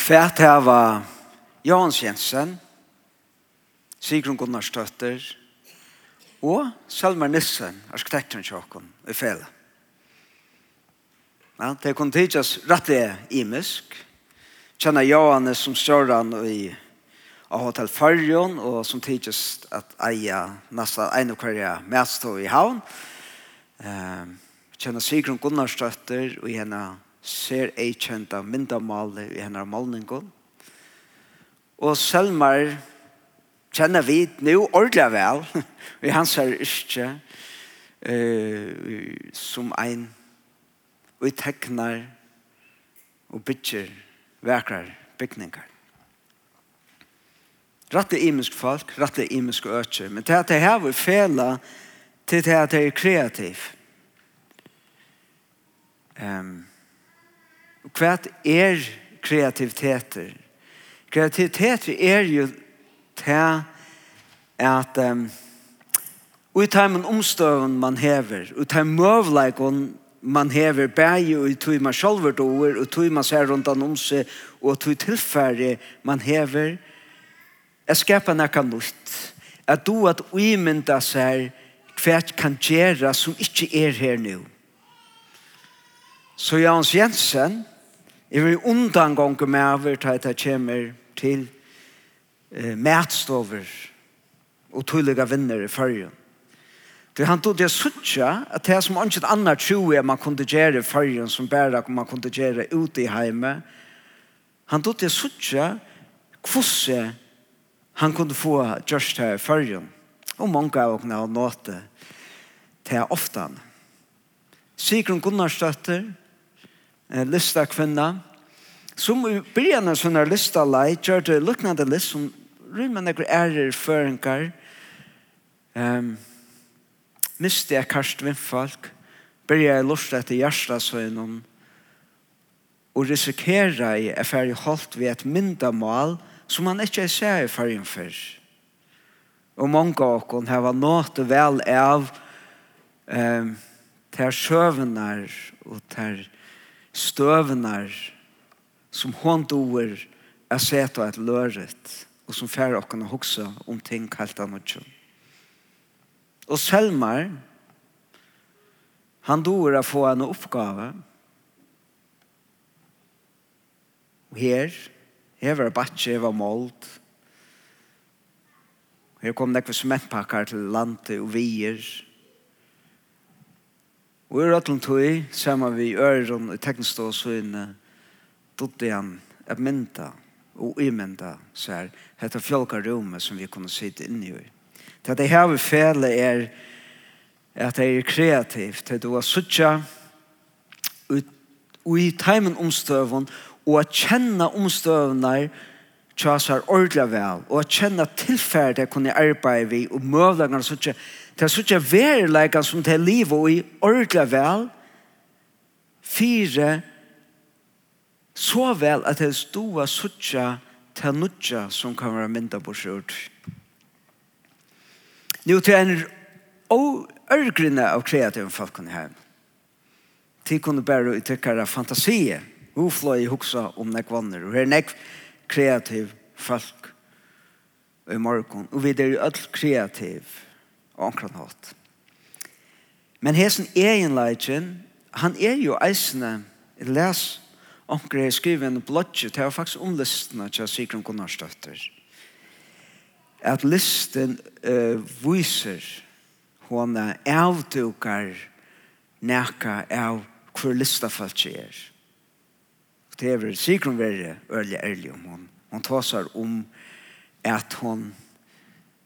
Kvært her var Jans Jensen, Sigrun Gunnarsdøtter og Selmer Nissen, arkitekten Kjåkon, i fele. Ja, det kunne tidsas rettelig imisk. Kjenner Johannes som stjøren i av Hotel Farjon, og som tidsas at eia nesten en og hver medstå i havn. Kjenner Sigrun Gunnarsdøtter og henne ser ei kjenta myndamale i hennar malningon. Og Selmar kjenner vi nu ordla vel i hans her yrkje eh, som ein og teknar og bytjer vekrar bygningar. Rattle imisk folk, rattle imisk øtje, men til at det her var fela til at det er kreativ. Um, hva er kreativiteter? Kreativiteter er jo til at um, ut av en omstøven man hever, ut av en møvleikon man hever bæg og ut av man sjølver doer, ut av man ser rundt an om seg, og ut av tilfære man hever, er skapa nekka nytt. At du at uimynda seg hva kan gjøre som ikke er her nu. Så Jans Jensen er vi undan gongu med over til at jeg kommer til eh, mætstover og tulliga vinner i fyrjen. Det han tog det suttja at det som annet annar tro er man kunne gjøre i fyrjen som bare man kunne gjøre ute i heime. Han tog det suttja hvordan han kunne få gjørst her i fyrjen. Og mange av åkne har nått det til ofte. Sigrun Gunnarsdøtter, en lista kvinna, som i början av sånne lista lei, gjør det luknande list som rymmer nekker ærer förenkar, um, miste jeg karst vindfalk, börjar jeg lust etter hjertasøgnen, og risikera jeg er ferdig holdt ved et mindre som man ikke ser i fergen før. Og mange av oss har nått vel av um, ter søvnar og ter støvnar som hon doer er seta et løret og som færre okken å hukse om ting kalt av noe. Og Selmar, han doer å få en oppgave. Og her, her var batje, her var målt. Her kom det ekvisementpakkar til landet og vier. Og Og i rødlund tog, sammen vi i øren og teknstå og søgne, dotte han et mynda og imynda så dette hette fjolkarrommet som vi kunne sitte inne i. Det det her vi fele er at det er kreativt, det du har suttja i teimen omstøven og å kjenne omstøvnar tjasar ordentlig vel og å kjenne tilfærdet jeg kunne arbeide vi og møvlegene suttja Det er sånn verileikene som det livet og i ordentlig vel, fire, så vel at det stod av sånn til nødja som kan være mynda på skjort. Nå til en ørgrunne av kreativ falkon her. De kunne bare uttrykke uttrykkere fantasier. Ufløy hoksa om nek vanner. Og her nek kreativ folk i morgen. Og vi er jo alt kreativ og hatt. Men hesen egenleitjen, han er jo eisende, les omkring jeg skriver en blodje, det er faktisk omlistene til Sigrun Gunnarstøtter. At listen uh, viser hon avdukar nekka av hvor listafalt er. Det er Sigrun verre ærlig ærlig om hon. Hon tåsar om at hon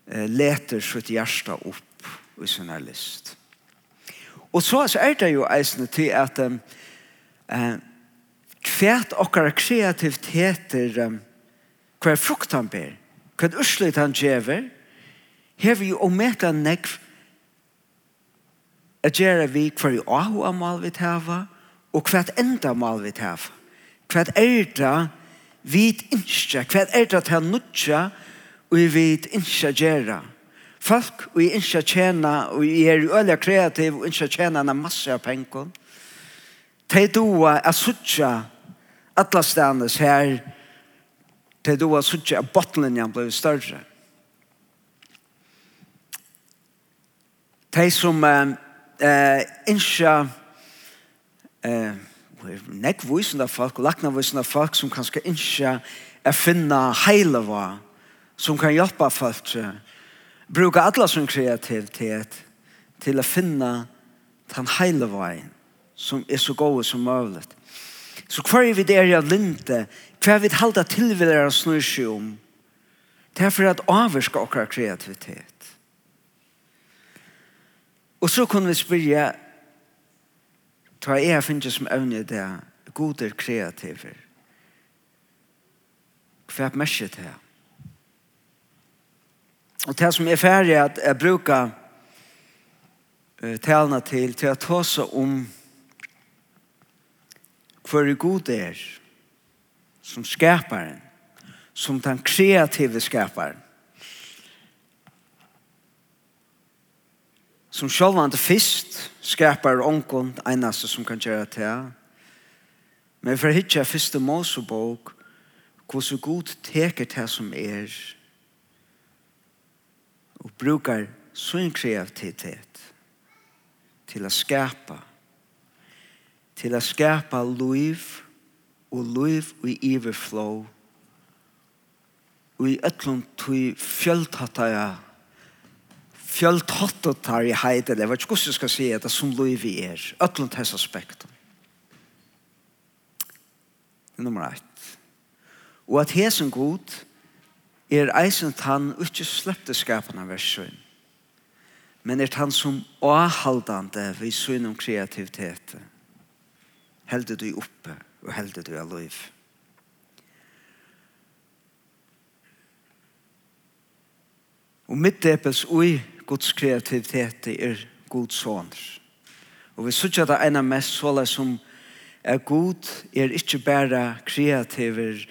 leter sitt hjärsta upp i sin här list. Og så, så er det jo eisende til at um, uh, kvært okkar kreativiteter um, hver frukt han ber, hver urslit han gjever, har vi jo ometa nekv at gjøre vi hver jo ahu mal vi tava, og hver enda mal vi tava. Hver er det vi innskja, hver er det han nutja, og vi vet ikke gjøre. Folk og vi ikke tjene, og vi er øyelig kreativ og ikke tjene en masse av penger. De doa er suttje alle stedene her. De doa er suttje at bottenlinjen ble større. De som eh, ikke eh, nekk vysende folk og lakna vysende folk som kanskje ikke er finne heile var som kan hjelpe folk så bruke alle sin kreativitet til å finne den hela veien som er så god som mulig. Så hva er vi der jag linte, Hva er vi halda til vi der snur seg om. Det er for att avvärska och kreativitet. Og så kunne vi spyrja, ta er finnes som evne det, god er kreativer. Hva er mest det? Og det som er ferdig at jeg bruker uh, talene til, til å ta seg om hver god er som skaparen, som den kreative skaparen. Som sjølvande fyrst skapar ånkon einaste som kan gjøre til. Men for hitja fyrste Mosebok, hvordan god teker det som er skaparen og brukar sin kreativitet til å skapa til å skapa liv og liv i överflöd og i ötlund tog fjöldhatta ja fjöldhatta tar i heid eller vad skulle jeg ska si det som liv i er ötlund hans aspekt nummer ett og at hesen god er eisen han ikke slepte skapene av versøyn, men er han som avhaldande vi søyn om kreativitet. Heldet du oppe, og heldet du av liv. Og middepels ui Guds kreativitet er Guds sånner. Og vi sykja det ena mest såle som er god, er ikke bare kreativer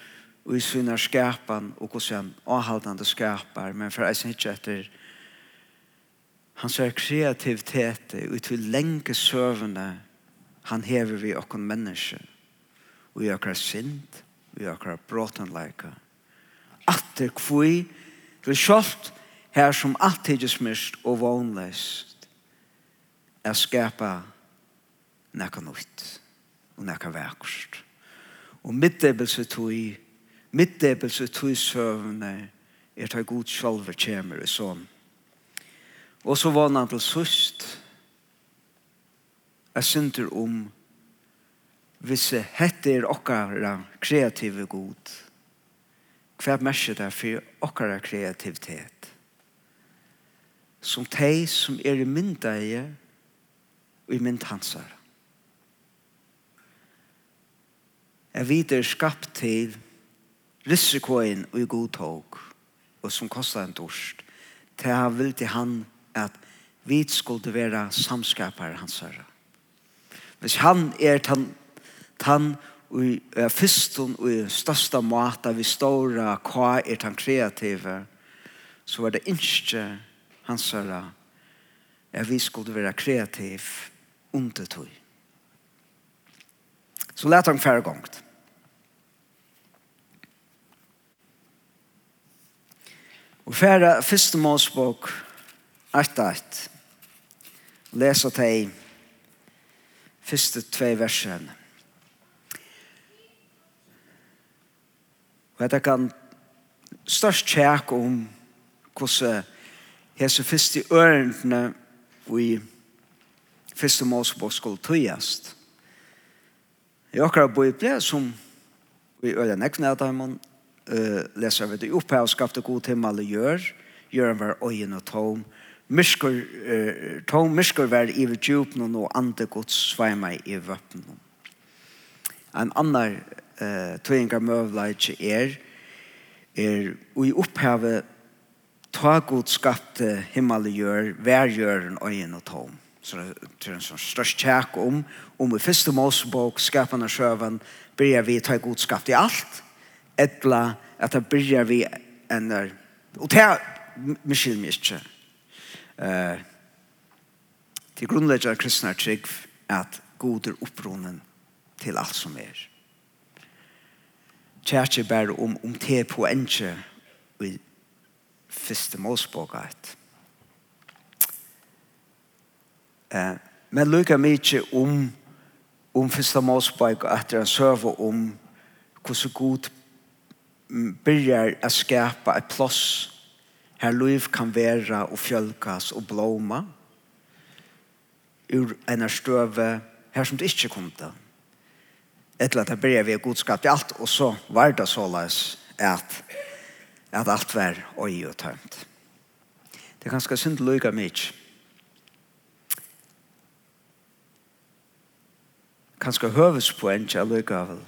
og i sinne skapan og hos han avhaldende skapar, men for eisen hitje etter hans er kreativitet og til lenge søvende han hever vi okkon menneske. Og i okkar sint og i okkar at det kvui til kjolt her som alltid er smyrst og vanløst er skapa nekka nytt og nekka vekkust og mitt ebelse tog i middebelse tøysøvne er ta god sjálfur kjemer i sånn. Og så var han til søst jeg synder om hvis jeg heter okkara kreative god hva er mersi det for okkara kreativitet som de som er i min myndeie og i min tansar. jeg videre skapt til risikoen og i god tog, og som kostar en torst, til han vil til han at vi skulle være samskapare hans herre. Hvis han er tan, tan og er fyrsten og i største måte vi ståra hva er tan kreative, så er det ikke hans herre at vi skulle være kreativ under tog. Så lät han færre gongt. Og færa fyrste målsbok, 8-8. Lesa teg fyrste tvei versen. Og dette kan størst tjekk om hvordan hese fyrste ørendene i fyrste målsbok skulle tøyast. I akkurat bøyble som vi øyne nekne av dem, uh, leser vi det oppe og skapte god himmel og gjør, gjør han var øyen og tom, mysker, uh, tom mysker var i djupen og noe andre gods sveima i vøppen. En annen uh, tøyengar møvleitje er, er og i opphavet ta god skapte himmel og gjør, vær gjør en øyen og tom. Så det er en sånn størst tjekk om, om i første målsbok, skapene sjøven, blir vi ta god skapte i alt, etla at det byrjar vi enn der. Og det er miskil mig ikke. Uh, til grunnlegger av kristne trygg at god er opprunnen til alt som er. Kjærkje bare om, om te på enkje i første målsboka et. Men lukka mykje om om første målsboka etter en søve om hvordan god byrjar att skapa ett plås här liv kan vara och fjölkas och blåma ur en stöve här som det inte kunde. Ett att det börjar vi godskap i allt och så var det så således att, att allt var oj och tömt. Det är ganska synd att lyga mycket. Kanske hövespoäng till lyga väl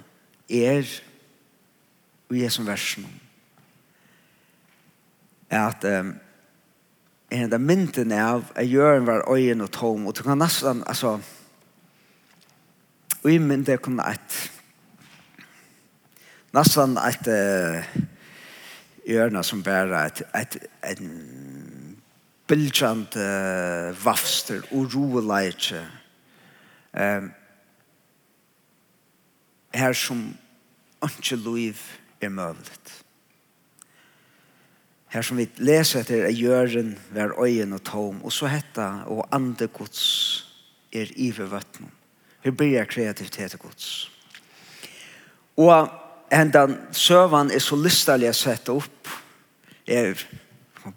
er i Jesu versen. Er at um, en av mynden av at gjøren var øyen og tom og du kan nesten altså og i mynden kunne et nesten et uh, jørna som bare et, et, et bildjant uh, vafster og roeleitje um, her som ikke liv er møvlet. Her som vi leser etter er gjøren hver øyen og tom, og så hetta og andre gods er ivervøtten. Her blir kreativitet og gods. Og enda søvan er så lystelig sett opp. er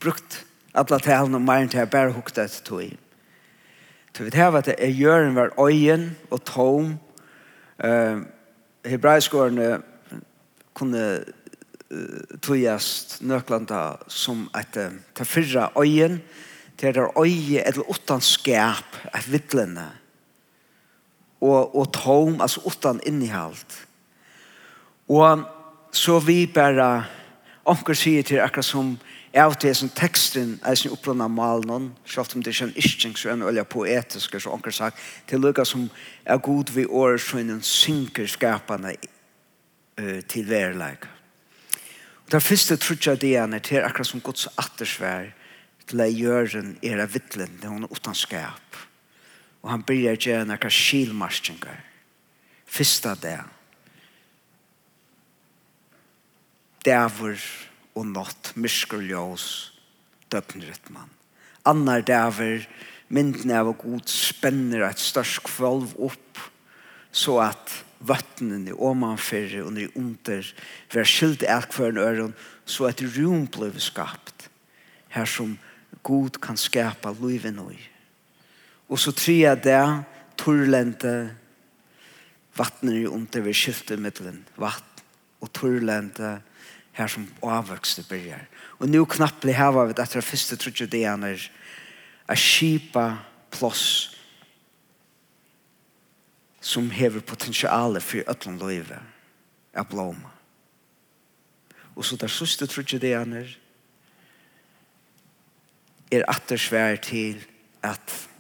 brukt alle talene og mer til jeg bare hukte etter tog i. Så vi tar at det er gjøren hver øyen og tom. Uh, Hebraiskårene kunne tøyast nøklanda som at ta fyrra øyen til der øye eller utan skap et vittlene og, og tom, altså utan innihalt og så vi bare onker sier til akkurat som av det som teksten er sin opplåna malen selv om det er en ischting så en øye poetisk så onker sagt til lukka som er god vi året så en synker skapene uh, til verleik. Og den første trutja det er til akkurat som Guds attersvær til å gjøre er av vittlen det hun er utanskap. Og han blir gjerne en akkurat skilmarsjengar. Fyrsta det. Dæver og natt, myrskur ljós, døgnrytman. Annar dæver, mynden av god spenner et størst kvalv opp, så at vattnene omanfyrre og nere under vær skilt alt hver øren så at rum blev skapt her som god kan skapa livet nå og så tria det turlente vattnen i under vær skilt middelen vatt og turlente her som avvokste byrjar. Og nu knapplig hava vi etter første trutje det er a skipa plåss som hever potensialet for ötlom løyve av blåma. Og så der søste trodde det han er atter svær til at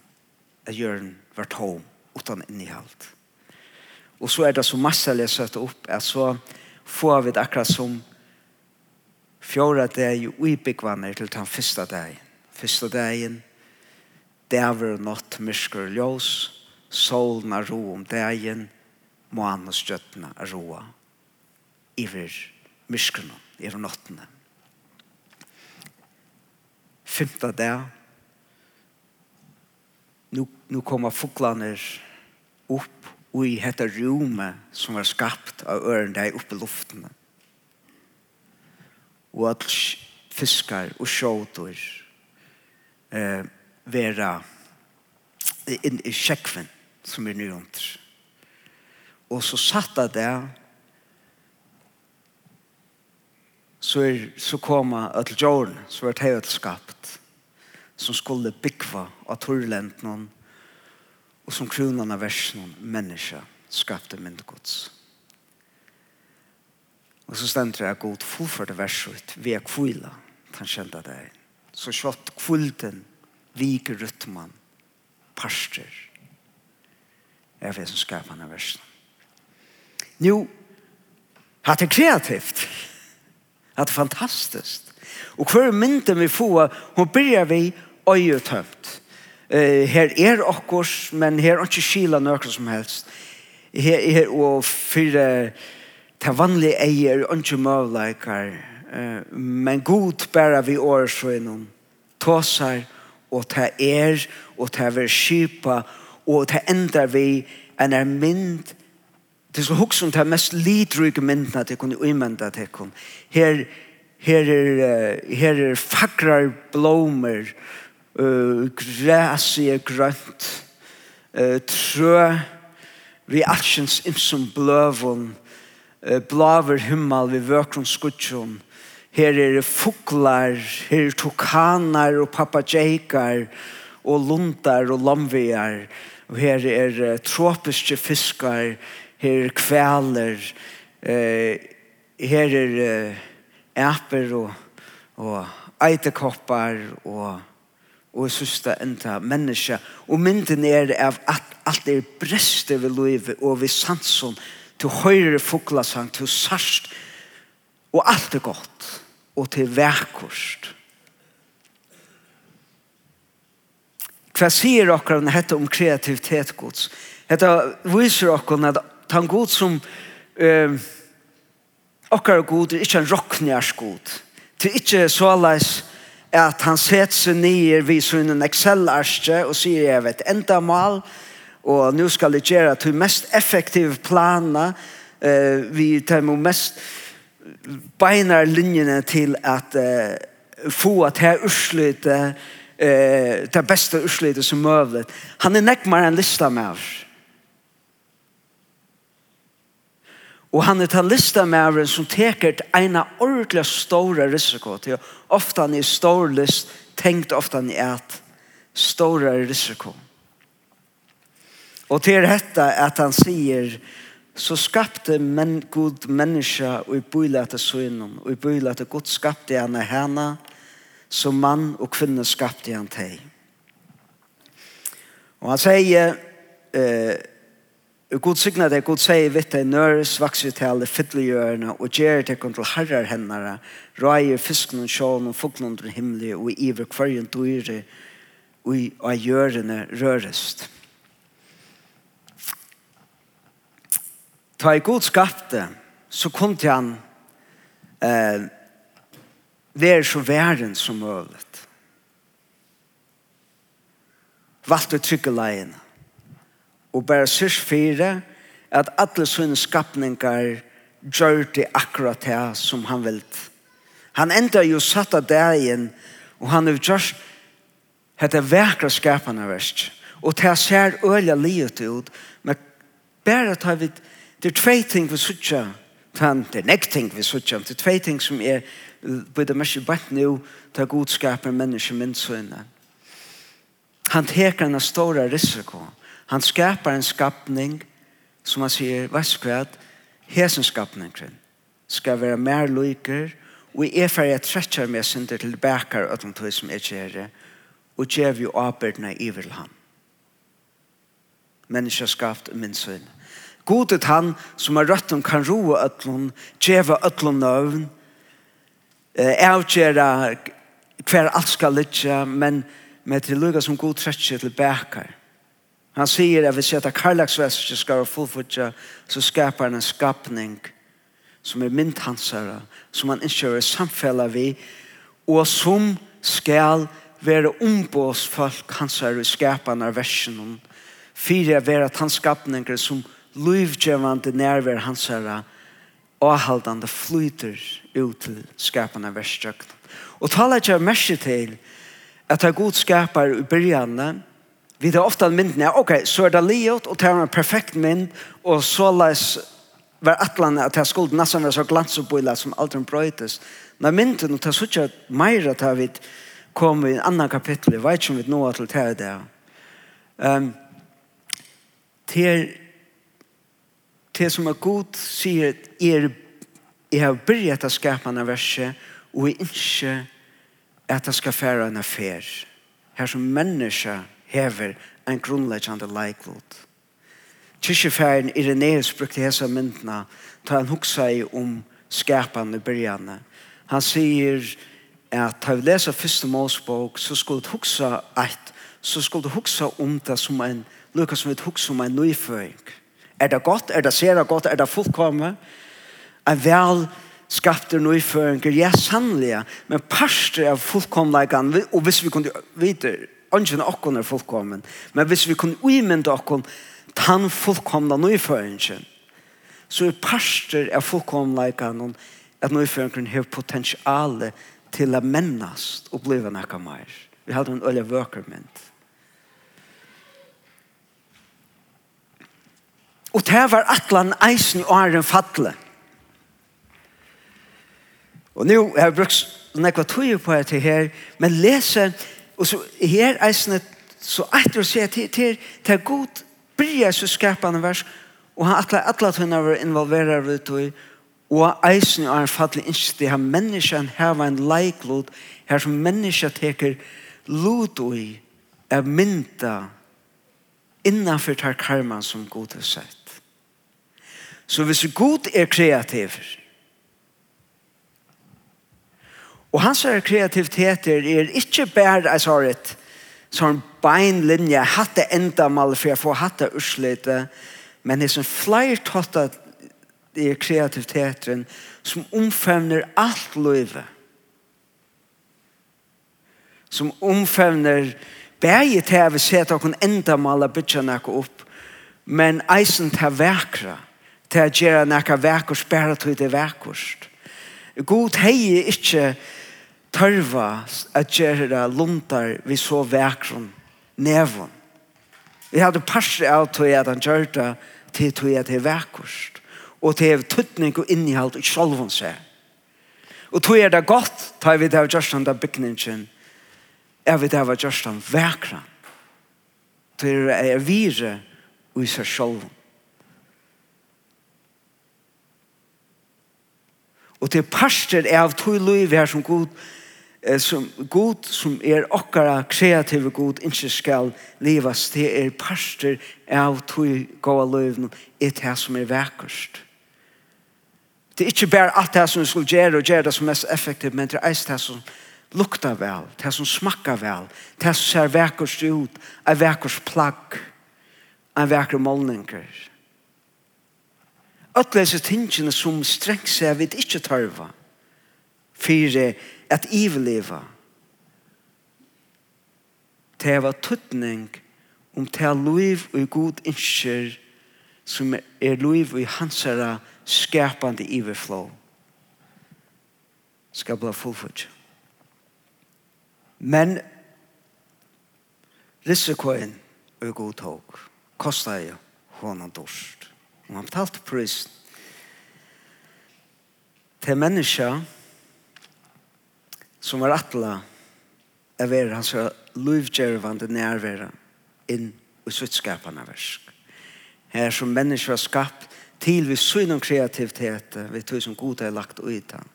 at jørn var tom utan innihalt. Og så er det så masse jeg søtte opp at så får vi det akkurat som fjorda deg og ubyggvannet til den første dagen. Første dagen, det er vel nått mysker og ljøs, solen er ro om dagen, månestjøttene er roa iver myskerne, iver nottene. Fymta dag, nu, nu kommer foklene opp og i dette rommet som er skapt av øren der oppe i luftene. Og at fiskar og sjåter eh, vera in i sjekven som er nøyonder. Og så satt jeg der, så, er, så kom jeg til Jorden, så var det helt skapt, som skulle bygge av torrlenten, og som kronan av versen, mennesker, skapte myndegods. Og så stendte jeg god fullførte verset, vi er kvila, han kjente det. Så kjøtt kvulten, viker rytman, parster, er det som skapar denne versen. Nå, hatt det er kreativt, Hatt det er. Og hver mynden vi får, hun byrjar vi øyetømt. Uh, her er okkurs, men her er ikke skila nøkker som helst. Her er og fyrir til vanlige eier, ikke møvleikar, uh, men god bæra vi årsøgnen, tåsar, og ta er, og ta ver skipa, og det endar vi en er mynd. Det er så om det mest lidryge myndene til kunne uimenda til kun her her er her er fagrar blomer, uh, græsi er grønt uh, trø. Vi aksjens imsum bløvun uh, blaver himmel vi vøkron skutjon her er fuklar, her er tokanar og papageikar og lundar og lamvegar Og her er tropiske fiskar, her er kveler, her er eh, æper og, og eitekoppar og og jeg enda menneske. Og mynden er av at alt er breste ved livet og ved sansen til høyre foglasang, til sarst og alt er godt og til vekkost. Hva sier dere om dette om kreativitet gods? Dette viser dere at han god som uh, dere god er ikke en rocknjærs god. Det er ikke så leis at han set seg nye vid sin en Excel-arske og sier jeg vet enda mal og nå skal jeg gjøre til mest effektive planer eh, vi tar med mest beinar linjene til at uh, få at her urslutte eh, eh, det beste utslitet som mulig. Han er nekmere en lista med oss. Og han er til lista med oss som teker ena en stora ordentlig store risiko til ofte han er stor list, tenkt ofte han er et store risiko. Og til dette at han sier så skapte men, god menneska og i bøylete sønnen og i bøylete god skapte han henne som mann og kvinne skapte han til. Og han sier, eh, Og God signa det, God sier vitt det nøres, vakser til alle fytlegjørene og gjør deg til herrer hennere, røyer fisken og sjån og fuglen under himmelen og iver kvarjen dyre og av gjørene rørest. Ta i god skapte, så kom til han eh, vær så væren som mulig. Valgte trygge leien. Og bare syrs fire at alle sine skapningar gjør det akkurat det som han vil. Han enda jo satt av dagen og han har gjort dette vekra skapene verst. Og det ser øyla livet ut, men bare tar vi det er tve ting vi suttja, det er nek ting vi suttja, det er tve ting som er på det mest bett nå ta god skapar människor min synne. Han teker en stor risiko. Han skapar en skapning som han säger, vad vad? Hesen skapningen skal være mer lycker og er erfari at trettjar med synder til bækar og de tog som er kjere og gjør vi arbeidna i vil han. Menneska skapt min sønne. Godet han som er om kan roe ötlun, djeva ötlun nøvn, avgjera hver alt skal litja, men med til lukka som god trettje til bækar. Han sier at hvis jeg tar karlagsvæsket skal være fullfutja, så skapar han en skapning som er myndhansare, som han ikke er samfella vi, og som skal være ombås folk hansare i skaparna av versen. Fyre er at hans skapninger som livgjevande nærvær hansare, avhaldande flyter ut til skapande verstjøkken. Og tala ikke av mersi til at det er god skapar i byrjane, vi det ofta myndene, ok, så er det livet, og det er en perfekt mynd, og så leis var atlan at det skulle nesten være så glans og bøyla som alt aldri brøytes. Når mynden, og det er så ikke mer at vi kom i en annan kapittel, jeg vet ikke om vi nå til det her det. Um, til det som er god sier er jeg har begynt å skapa en verset og jeg ikke at jeg skal fære en affær. Her som mennesker hever en grunnleggende leiklod Kyrkjefæren Irenaeus brukte hese myndene ta han huksa i om skapene i byrjane. Han sier at ta vi lesa første målsbok så skulle du huksa eit så skulle du huksa om det som en lukka som et huksa om en nøyføring Er det godt? Er det sera godt? Er det fullkomme? Er vel skapte nøyføringer? Ja, sannelig. Men parster av fullkomleikan, og hvis vi kunne vite, ønsken okken er fullkommen, men hvis vi kunne uimende okken, tann fullkomna nøyføringen, så er parster av fullkomleikan at nøyføringen har potensiale til å mennast og blive nekka meir. Vi hadde en øye vøkermynd. Og det var atlan eisen og æren fatle. Og nå har jeg brukt nekva tøye på dette her, men lese, og så her eisen, så etter å se til, til, til god bryr så skapande vers, og han atla atla tøyna var involverar vi tøy, og eisen og æren fatle ikke det her menneskene her var en leiklod, her som menneskja teker lod og i, er mynda innanför tar karma som god har sett. Så hvis Gud er kreativ, og hans er kreativitet er ikke bare, jeg sa det, sånn beinlinje, hatt det enda mal for jeg får hatt det urslite, men det er sånn flere tatt at det er kreativiteten som omfevner alt livet. Som omfevner bæget til å se at dere enda mal av noe opp, men eisen til å til å gjøre noe vekkurs, bare til det vekkurs. God hei ikke tørva at gjøre luntar vi så vekkrum nevun. Vi hadde parser av til at han gjør det til til at det er vekkurs. Og til at tuttning og innihalt i sjolvun seg. Og til er det godt, tar vi det av Gjørstan da bygningen, er vi det av Gjørstan vekran. Til er vire og i seg sjolvun. Og til parster av tog liv her som god, som god som er okkara kreative god ikke skal livas, det er parster av tog gode liv er det som er vekkerst. Det er ikke bare alt det som vi skal gjøre og gjøre det som mest effektivt, men det er det som luktar vel, det som smakkar vel, det som ser vekkerst ut, er vekkerst plagg, er vekker målninger. Alle disse tingene som strengt seg vidt ikke tarva for at iveleva det var tøtning om det er liv og god innskjer som er liv og hansara skapande iverflå skal bli fullfødt. Men risikoen og god tog kostar jo hånden dårst. Og han betalte prisen. Til mennesker som var atla er hans lovgjørvande nærvære inn i suttskapene versk. Her som mennesker har skapt til vi syn om kreativitet vi tog som god er lagt ut av.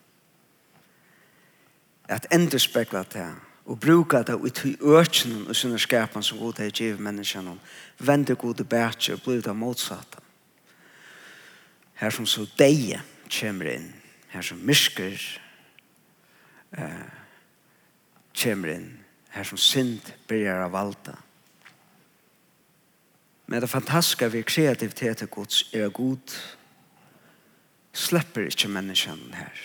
At enderspekla det og bruka det ut i økenen og synnerskapen som god er givet menneskene. Vende gode bætje og blir av motsatte her som så deie kommer inn, her som mysker eh, kommer inn, her som synd begynner av valda. Men det fantastiske ved kreativitet og gods er at god slipper ikke menneskene her.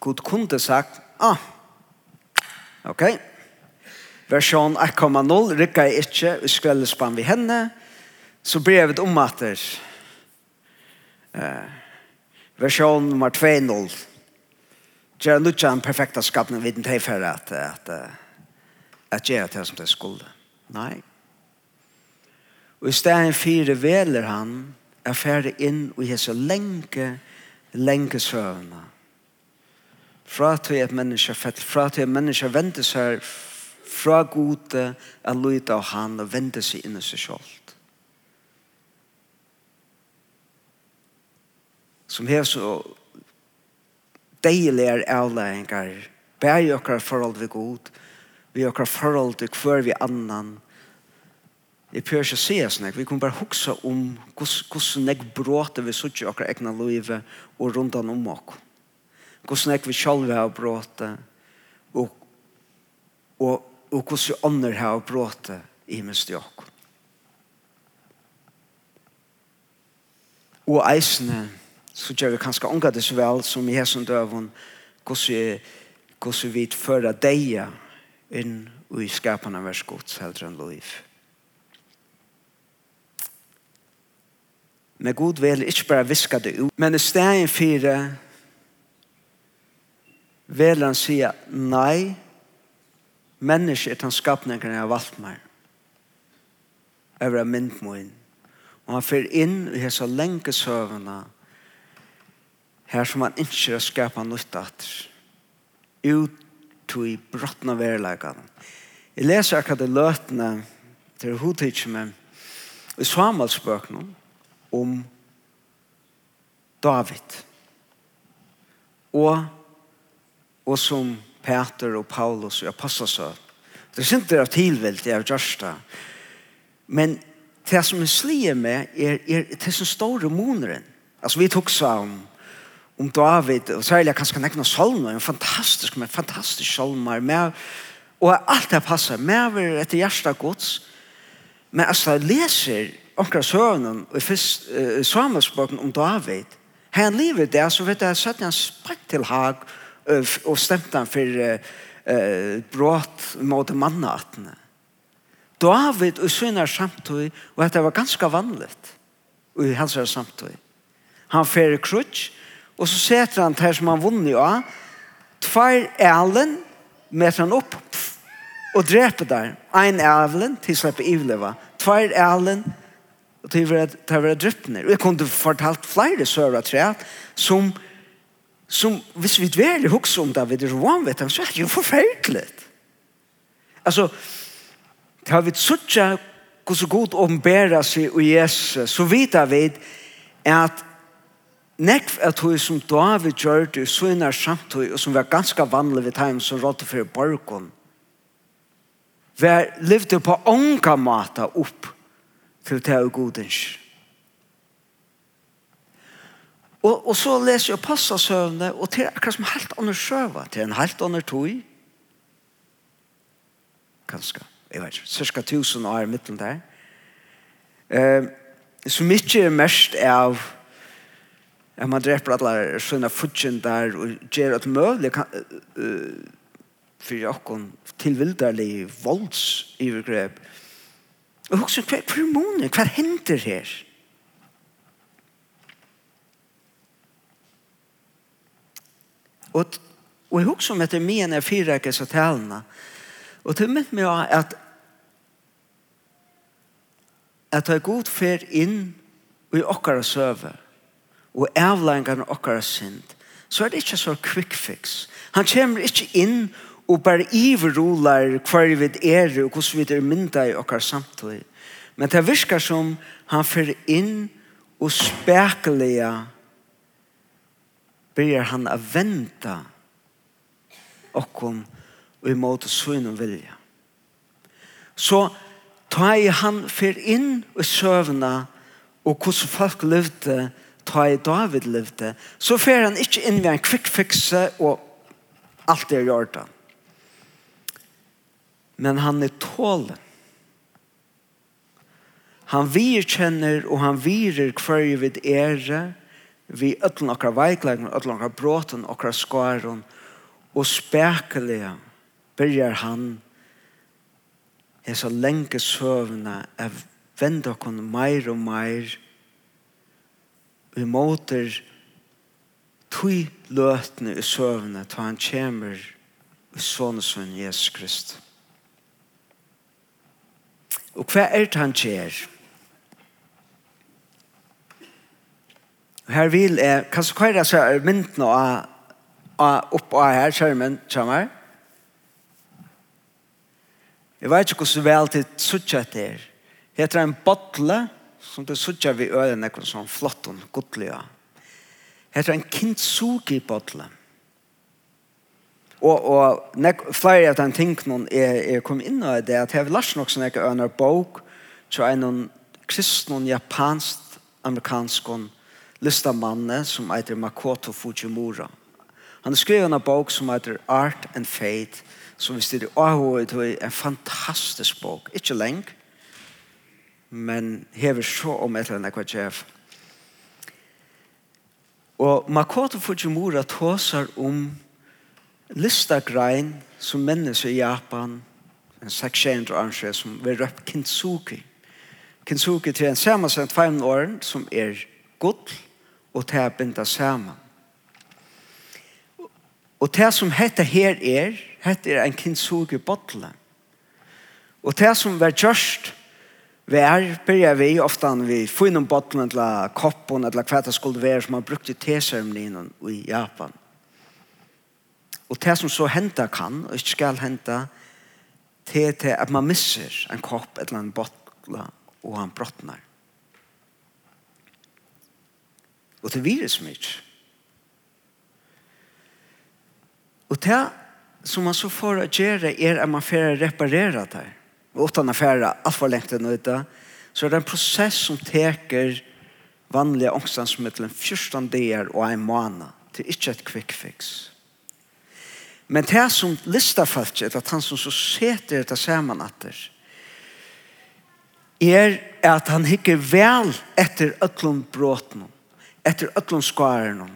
God kunde sagt, ah, ok, versjon 1,0 rikka jeg ikke, vi skulle spann vi henne, og så brevet om att det eh, versjon nummer 2.0 Gjør Gjera ikke en perfekta skapning vid en tilfelle at, at, at, att göra det som det skulle. Nei. Og i stedet fire veler han er ferdig inn og gjør så lenge, lenge søvnene. Fra til et menneske fett, fra til et menneske venter seg fra gode, er lyde av han og venter seg inn i seg selv. som har så deilige avlæringer, bær i okkar forhold vi god, vi okkar forhold til hver vi annan. Jeg prøver ikke å se oss nek, vi kan bare hukse om hvordan nek bråter vi suttje okkar egna livet og rundt om okk. Hvordan nek vi sjalve har bråter og, og, og hvordan vi ånder har bråter i minst i okk. Og eisene, så gjør vi kanskje unga det så vel som i hesen døven hvordan vi fører deg inn i skapen av vers gods heldre enn liv. Men god vil ikke bare viska det ut, men i stedet fire vil han sige nei, menneske er den skapningen jeg har valgt meg. over vil ha Og han fyrer inn i hese lenge søvnene Her som han ikke har skapet nytt at Ut til i brottene verleggene. Jeg leser akkurat det løtene til hodtidsen med i Samuelsbøkene om David. Og, og som Peter og Paulus og Apostelsøt. Det er ikke det tilvilt jeg har gjort det. Men det som jeg slier med er, er, er som står i moneren. Altså vi tok sammen om David, og særlig kanskje nekna salmer, en fantastisk, men fantastisk salmer, med, og alt det passer, med over etter hjertet gods, men altså jeg leser omkring søvnen og først uh, samerspråken om David, her han lever det, så vet jeg, så satt han sprakk til hag, og stemte han for uh, uh, brått mot mannatene. David og sønner samtøy, og dette var ganske vanligt, og i hans samtøy. Han fer krutsk, Og så setter han til som han vunnet av. Tvær ælen med han opp og dreper der. Ein ælen til slipper ivleva. Tvær ælen og til å være drøpner. Og jeg kunne fortalt flere søra tre som, som hvis vi dverer hukse om David og vanvettan, så er det jo forferdelig. Altså, det har vi suttja hvordan god åpenbæra seg i Jesus, så vet vi at nekv at hun som David gjør det så innar samtøy og som var ganske vanlig ved tegn som rådde for borgen var levde på ånga mata opp til det er godens og, og så leser jeg passa søvne og til akkurat som helt under søva til en helt under tog ganske jeg vet ikke, cirka tusen år i midten der eh, som ikke er mest av at man dreper alle sånne fudgjendar og gjør at mulig kan, uh, for okkon tilvildarlig volds ivergrep. Og også, hva er måned? Hva henter her? Og, og jeg husker om etter min er ikke så talene. Og til mitt med at at det er god fer inn i okkara søver og avlæringarna okkara synd, så er det ikke så quick fix. Han kommer ikke inn og bare iverrolar hver vi er og hvordan vi er mynda i okkar samtid. Men det virker som han fyrir inn og spekeliga byrjar han a venta okkom og imot og vilja. Så ta i han fyrir inn og søvna og hvordan folk levde ta i David levde, så fer han ikke inn ved en kvikkfikse og alt er gjort han. Men han er tålen. Han virkjenner og han virer hver vid ære, vi ötlen okkar veikleggen, ötlen okkar bråten, okkar skaren, og spekelige byrjar han er så lenge søvna er vende okkur meir og meir vi måter tui løtene i søvne ta han kjemer i sånne sønn Jesus Krist. Og hva er det han kjer? Her vil jeg, hva så kjøre så er mynden av, av opp av her, skjermen, skjermen. Jeg vet ikke hvordan vel til suttje det er. Det heter en botle, som det sutja vi øren ekkur sånn flott og godlig Hetta er en kintsugi botle. Og, og nek, flere av den tingene er, er kommet inn av det, at jeg har lage nok som jeg øyne bok, så er noen kristne, japansk, amerikansk listamanne som heter Makoto Fujimura. Han har skrevet en bok som heter Art and Fate, som vi styrer av og er en fantastisk bok. Ikke lengt, men hever så om et eller annet hva kjef. Og Makoto Fujimura tåsar om listagrein som mennesker i Japan, en seksjent oransje som vil røpe kintsuki. Kintsuki til en samansendt fem åren som er godt og til å binde sammen. Og det som heter her er, heter en kintsuki botle. Og det som var gjørst, Vær byrjar vi ofta vi får innom bottlen eller koppen eller hva det skulle være som man brukte teseremonien i Japan. Og det som så henta kan, og ikke skal henta, det er til at man misser en kopp eller en bottle og han brottnar. Og det virus mye. Og det som man så får å gjøre er at man får reparere det og utan affæra alt for lengt enn ute, så er det en prosess som teker vanlige ångstansmiddelen 14 dager og en måned. Det er ikke et quick fix. Men det som listar folk, er at han som så seter dette sammen etter, er at han hikker vel etter øtlom bråten, etter øtlom skaren,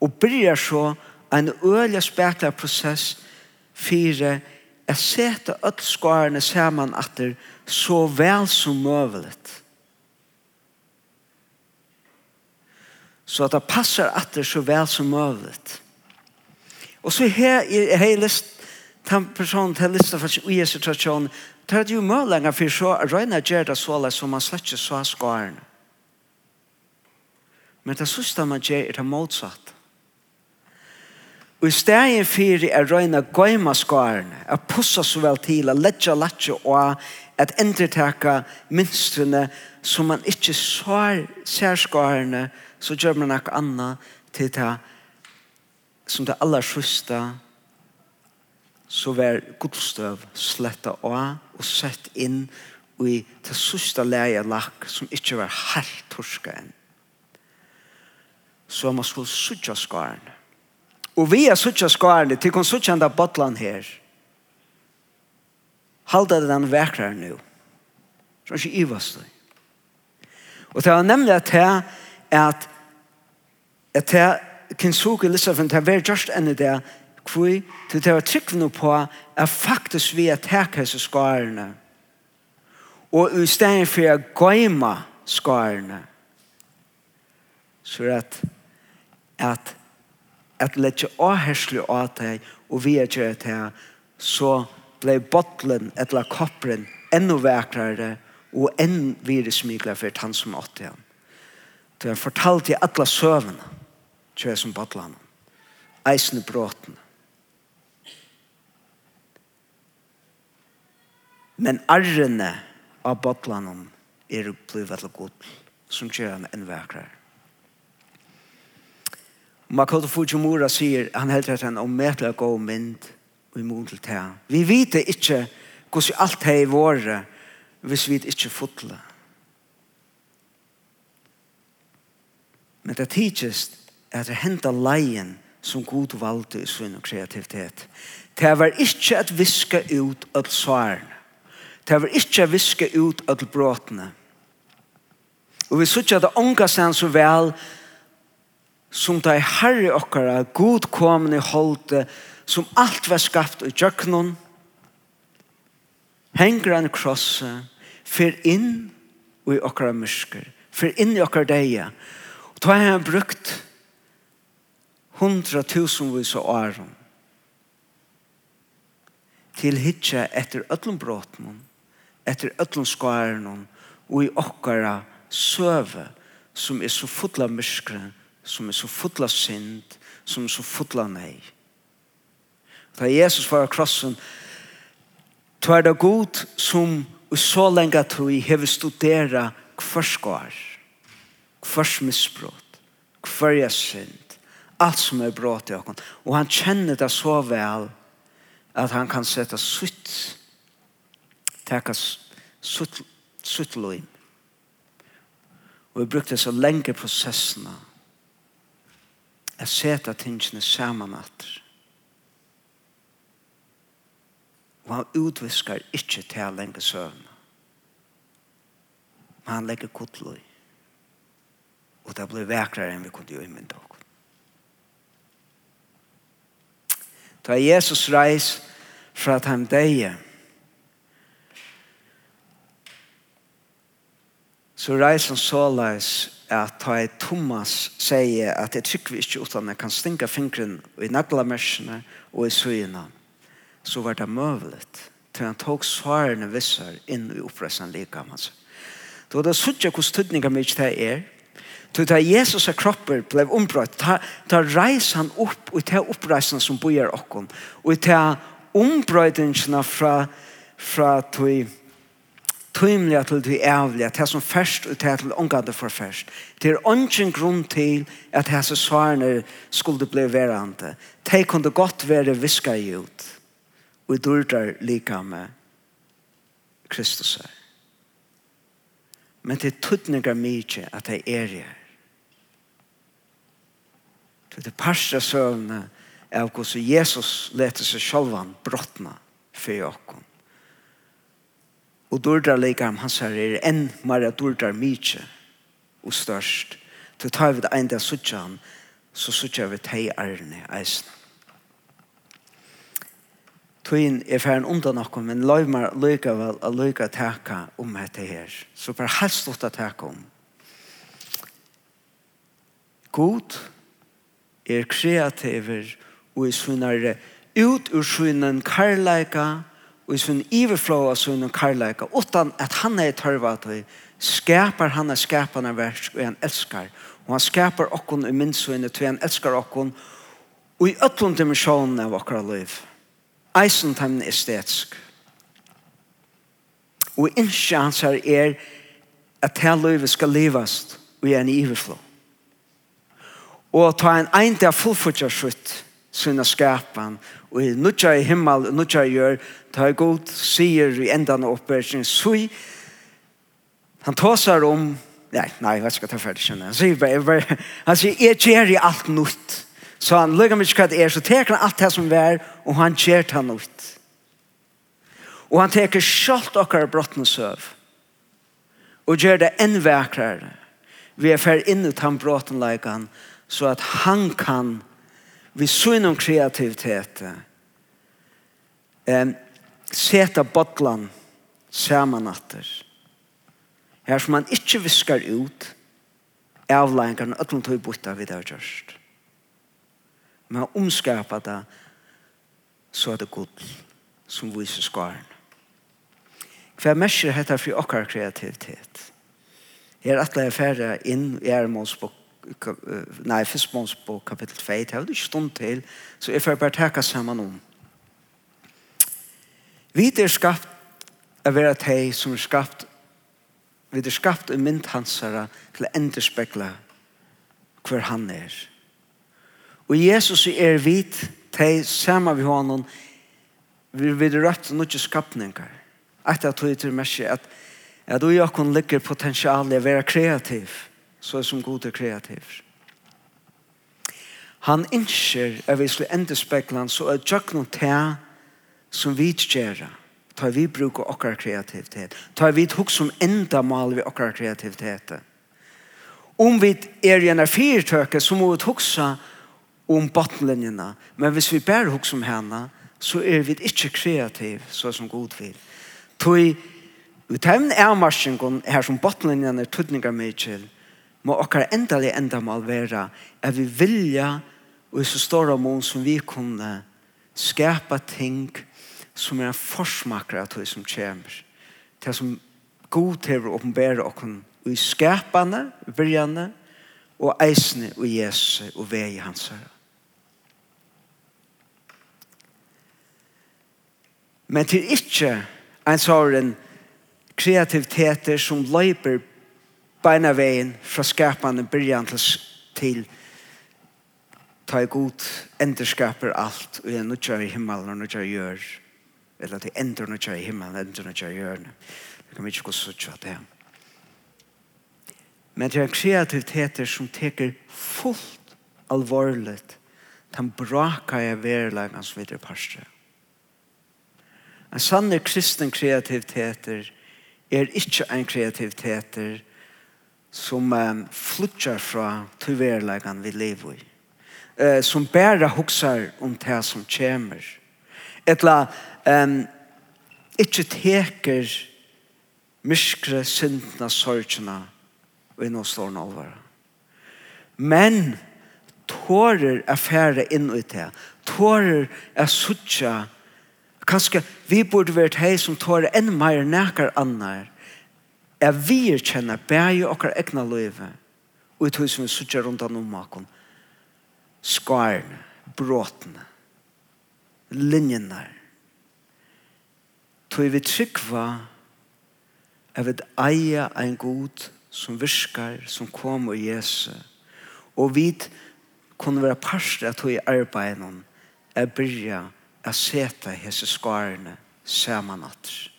og bryr så en øyelig spekler prosess fire Jeg setter alle skårene sammen at det så vel som møvelet. Så at det passer atter så vel som møvelet. Og så her i lyst den personen til lista for i Jesu tradisjon tar er jo lenger for så røyna gjør det så som man slett ikke så skårene. Men det sista man gjør er det motsatte Og i stedet for er røyne gøyma skarene, er pussa så vel til, er letja letja og at endertaka minstrene som man ikke svar skarene, så gjør man noe annet til det som det aller sjusta så vær godstøv sletta av og sett inn i det sjusta leie lakk som ikke var helt torska enn. Så man skulle sudja skarene Og vi er suttja skarne, til kon suttja enda botlan her. Halda det den vekrar nu. Så ikke i vas det. Og det var nemlig at det at at det kan suke kinsuke Lissafin, det var just enn det kvui, til det var tryggvene på er faktisk vi er teka hese skarene og i stedet for å gøyma skarne så er at at at letje avhersle av deg og vi er gjør det så ble bottlen eller kopperen enda vekrere og enn virusmikler for han som åtte han. Så han fortalte i alle søvnene kjøy som bottlen eisende bråten men arrene av bottlen er blevet til god som kjøy han enn vekrere Makoto Fujimura sier, han heldur at han ommetelig gå mynd og imot til det. Vi vet ikke hvordan alt det er våre hvis vi ikke fotler. Men det tidligst er det hentet leien som god valgte i sunn og kreativitet. Det var ikke at viske ut alle svarene. Det var ikke at viske ut alle bråtene. Og vi sier at det ångast han så vel som som det er herre okkara, god kommende holde, som alt var skapt i djøknon, henger han krosse fyr inn i okkara mysker, fyr inn i okkara deia. Og da har han brukt hundra tusenvis og åren til hitja etter öllum bråten etter öllum skåren og i okkara søve som er så fotla myskren som er så fulla synd, som er så fulla nei. Da Jesus var av krossen, to er det god som og så lenge at vi har studeret hver skår, hver misbrott, hver synd, alt som er brått i oss. Og han kjenner det så vel at han kan sette sutt, teka sutt, sutt løgn. Og vi brukte så lenge prosessene at seta tingene saman atter. Og han utviskar ikkje til lenge søvn. Men han legger kodløy. Og det blir vekrare enn vi kunne jo imynda okkur. Da Jesus reis fra at han deg så reis han så leis at ta i Thomas sier at jeg trykker ikke utan jeg kan stinka fingren i naglamersene og i søyene så var det møvlet til han tok svarene visser inn i oppresten likammens. Det Då det suttje hvor studninga mig det er, Då da Jesus og kroppen blev ombrott. da, da reis han upp og ta uppreisen som bojar okkom. Och ta ombrøttingene fra, fra tog tøymliga til det ævliga, det som først og det til omgade for først. Det er ingen grunn til at disse svarene skulle bli verande. De kunne godt være viska i ut, og i dørdar lika med Kristus her. Men det er tøtninger mye at de er her. Det er parstra søvnene av hvordan Jesus leter seg sjølvan brottene for åkken Og dårdar leikam hans her er enn mara dårdar mykje og størst. Så tar vi det enda suttja han, så suttja vi teg arne eisen. Tøyen er færen undan nokon, men lov mar løyka vel a løyka teka om hette her. Så bare helst lott a teka om. God er kreativer og i sunnare ut ur sunnen karlaika og i sin iverflå av sin karlæka, utan at han er tørva til, skapar han er skapande versk og han elskar. Og han skapar okkon i minnsvinne til han elskar okkon og i ötlund dimensjonen av okkara liv. Eisen temne estetisk. Og innskje hans her er at det livet skal livast og i en iverflå. Og ta en eint av fullfutjarsrutt sinna skapan. Og i nutja i himmel, nutja i gjør, ta i god sier i endan av oppbørsen, sui, han tåsar om, nei, nei, jeg skal ta ferdig kjenne, han sier bare, han sier, jeg gjør i alt nutt. Så han lukkar mig ikke hva det er, så teker han alt det som er, og han gjør ta nutt. Og han teker kjalt okkar brottene søv, og gjør det enn vekrere. Vi er fer inn ut han bråten så at han kan vi syns om kreativitet. eh, seta bottlan samanatter. Her som man ikkje viskar ut avlæringarna öllum tog butta vid det gjørst. Men omskapa det så er det god som viser skaren. Hva merker heter for okkar kreativitet? Her atleir færre inn i Ermålsbok nei, Fisbons på kapittel 2, det er jo ikke stund til, så jeg får bare takke sammen om. Vi er skapt av vera teg som er skapt, vi er skapt i myndhansere til å enderspekla hver han er. Og Jesus er vit teg sammen vi honom, vi er rødt og skapninger. Etter at du er til mersi at at jeg kan ligge potensialet å være kreativ så som god er kreativ. Han innskjer at vi skulle enda speklan så er tjøkken til som vi gjør ta vi bruker okkar kreativitet. Ta vi hugg som enda mal vi okkar kreativitet. Om vi er gjerne fyrtøke så må vi hugsa om bottenlinjerna men hvis vi bare hugg som henne så er vi ikke kreativ så som god vil. Tog Utemn en marsjen her som bottenlinjen er tøtninga mykjel, må okkar enda mal vera at vi vilja og i så stora mån som vi kunne skapa ting som er en forsmakere av det som kommer. Det som god til å åpenbære okken i skapene, virjane og eisene og Jesus og vei hans her. Men til ikke en sånn kreativiteter som løper beina veien fra skapande byrjan til, til ta i god enderskaper alt og jeg nutjar i himmelen og nutjar i gjør eller til ender nutjar i himmelen og ender nutjar i gjør det kan vi ikke gå suttja det men det er kreativiteter som teker fullt alvorligt den braka jeg verleggen som videre parstre en sanne kristen kreativiteter er ikke en kreativiteter som um, flyttar fra tyverlegan vi lever i. Uh, som bara huxar om det som kommer. Etla um, ikkje teker myskre syndna sorgina og innom stående over. Men tårer er færre inn i det. Tårer er suttja. Kanskje vi burde vært hei som tårer enn meir nekar annar er vi kjenner bæg okkar egna løyve og i tog som vi suttjer rundt om nomakon skarne, bråtene linjene tog vi tryggva er vi eia ein god som virkar, som kom og Jesu. Og vi kunne være parster at tog i arbeid er byrja er seta hese skarne saman at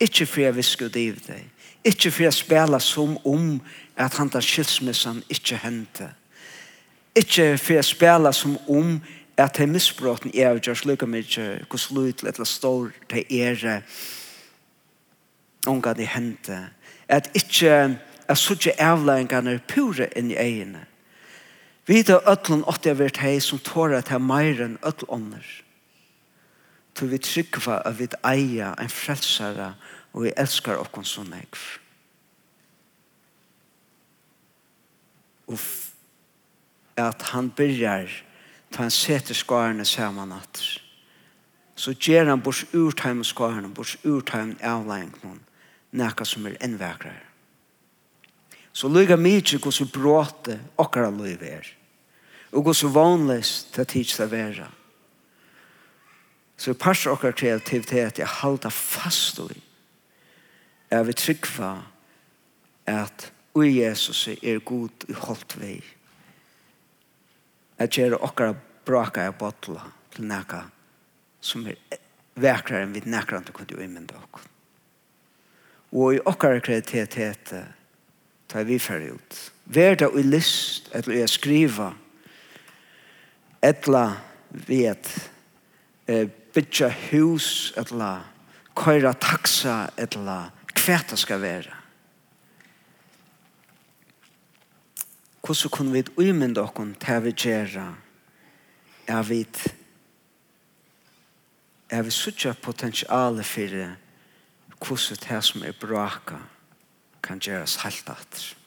Ikke for jeg visker ut i deg, Ikke for å spela som om at han tar skilsmissan ikke hente. Ikke for å spela som om at de misbråten er og gjør slik om ikke hvordan lyd eller står til ere unga de hente. At ikke at sånne avlæringene er pure inn i egene. Vi da ødlen åtte jeg vært hei som tårer til meir enn ødlen ånder. Til vi tryggva at vi eier en frelsere og og vi elskar okkon så nekv. Og at han byrjar ta han seter skarene saman at så gjer han bors urtheim skarene, bors urtheim avlegging noen, nekka som er ennvekrar. Så lyga mykje hos bråte okkara lyga er, og hos vanligst til tids det vera. Så pars okkar kreativitet er halda fast og i er vi tryggva at ui Jesus er god i holdt vei. At gjøre okkara braka i botla til neka som er vekrar enn vi nekrar enn kunde uimenda okkur. Og i okkara kreativitet tar vi fyrir ut. Verda ui list, eller ui skriva, etla vi et bytja hus, etla køyra taksa, eller hva det skal være. Hvordan kunne vi umynda oss til vi gjøre er vi er vi suttja potensialet for hvordan det som er braka kan gjøres helt atter.